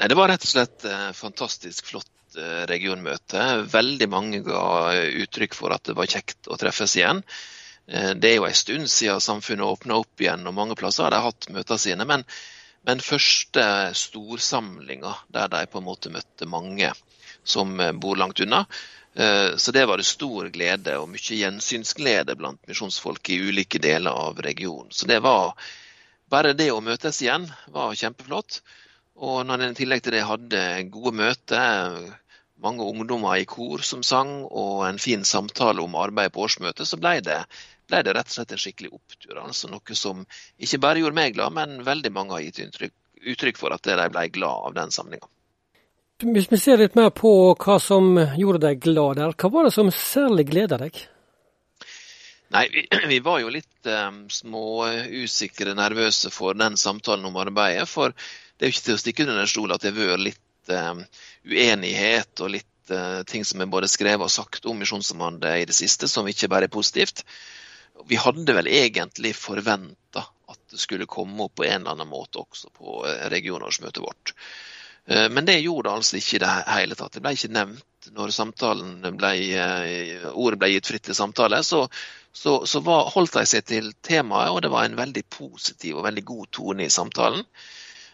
Nei, Det var rett og slett eh, fantastisk flott eh, regionmøte. Veldig mange ga uttrykk for at det var kjekt å treffes igjen. Eh, det er jo en stund siden samfunnet åpna opp igjen, og mange plasser har de hatt møtene sine. Men, men første storsamlinga der de på en måte møtte mange som bor langt unna. Så det var det stor glede og mye gjensynsglede blant misjonsfolk i ulike deler av regionen. Så det var bare det å møtes igjen var kjempeflott. Og når en i tillegg til det hadde gode møter, mange ungdommer i kor som sang, og en fin samtale om arbeidet på årsmøtet, så ble det, ble det rett og slett en skikkelig opptur. Altså noe som ikke bare gjorde meg glad, men veldig mange har gitt uttrykk, uttrykk for at de ble glad av den samlinga. Hvis vi ser litt mer på hva som gjorde deg glad der, hva var det som særlig gleda deg? Nei, vi, vi, var jo litt um, små usikre, nervøse for den samtalen om arbeidet. For det er jo ikke til å stikke under en stol at det har vært litt um, uenighet og litt uh, ting som er både skrevet og sagt om Misjonssambandet i det siste, som ikke bare er positivt. Vi hadde vel egentlig forventa at det skulle komme opp på en eller annen måte også på uh, regionårsmøtet vårt. Men det gjorde altså ikke i det hele tatt. Det ble ikke nevnt når ble, ordet ble gitt fritt til samtale. Så, så, så var, holdt de seg til temaet, og det var en veldig positiv og veldig god tone i samtalen.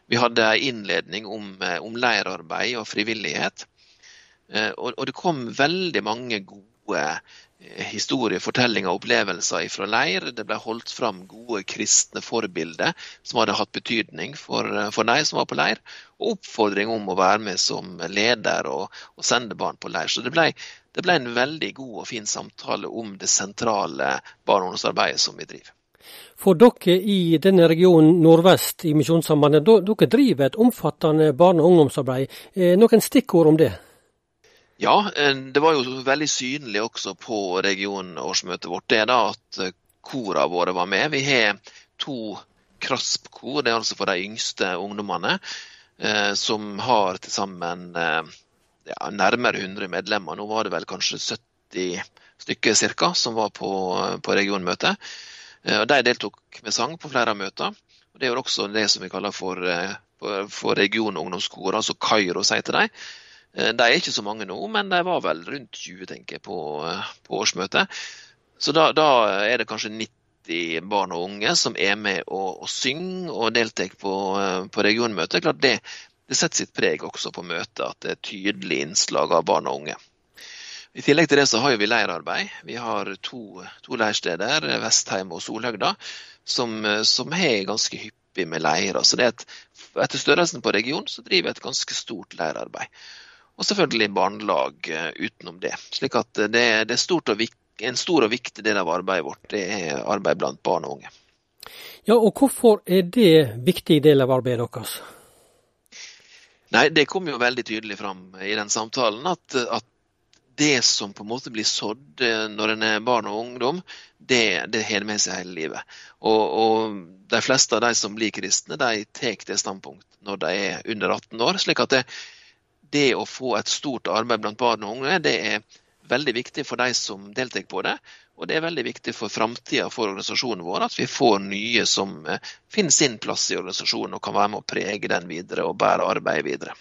Vi hadde en innledning om, eh, om leirarbeid og frivillighet. Eh, og, og, det kom veldig mange gode eh, historier, fortellinger og opplevelser fra leir. Det ble holdt fram gode kristne forbilder som hadde hatt betydning for, for de som var på leir. Og oppfordring om å være med som leder og, og sende barn på leir. Så det ble, det ble en veldig god og fin samtale om det sentrale barne- og ungdomsarbeidet som vi driver. For dere i denne regionen nordvest i Misjonssambandet, dere driver et omfattende barne- og ungdomsarbeid. Eh, noen stikkord om det? Ja, eh, det var jo veldig synlig også på regionårsmøtet vårt det da at eh, kora våre var med. Vi har to KRASP-kor, det er altså for de yngste ungdommene, som har til sammen ja, nærmere 100 medlemmer. Nå var det vel kanskje 70 stykker cirka, som var på, på regionmøtet. Eh, De deltok med sang på flere av møtene. Og det er også det som vi kaller for, eh, for regionungdomskor, altså Kairos de. dem. de er ikke så mange nå, men de var vel rundt 20 tenker jeg, på, på årsmøtet. Så da, da, er det kanskje 90 barn og unge som er med og, og synger og deltar på, på regionmøtet. Klart det, det setter sitt preg også på møtet, at det er tydelig innslag av barn og unge. I tillegg til det så har vi leirarbeid. Vi har to, to leirsteder, Vestheim og Solhøgda, som, som har ganske hyppig med leirer. Så er et, etter størrelsen på regionen så driver vi et ganske stort leirarbeid. Og selvfølgelig barnelag eh, utenom det. Slik at det, det er vik, en stor og viktig del av arbeidet vårt det er arbeid blant barn og unge. Ja, og Hvorfor er det en viktig del av arbeidet deres? Nei, Det kom jo veldig tydelig fram i den samtalen at, at det som på en måte blir sådd eh, når en er barn og ungdom, det, det har med seg hele livet. Og, og, de fleste av de som blir kristne, de tar det standpunkt når de er under 18 år. slik at det, det å få et stort arbeid blant barn og unge, det er veldig viktig for de som deltar på det. Og det er veldig viktig for framtida for organisasjonen vår at vi får nye som eh, finner sin plass i organisasjonen og kan være med å prege den videre og bære arbeidet videre.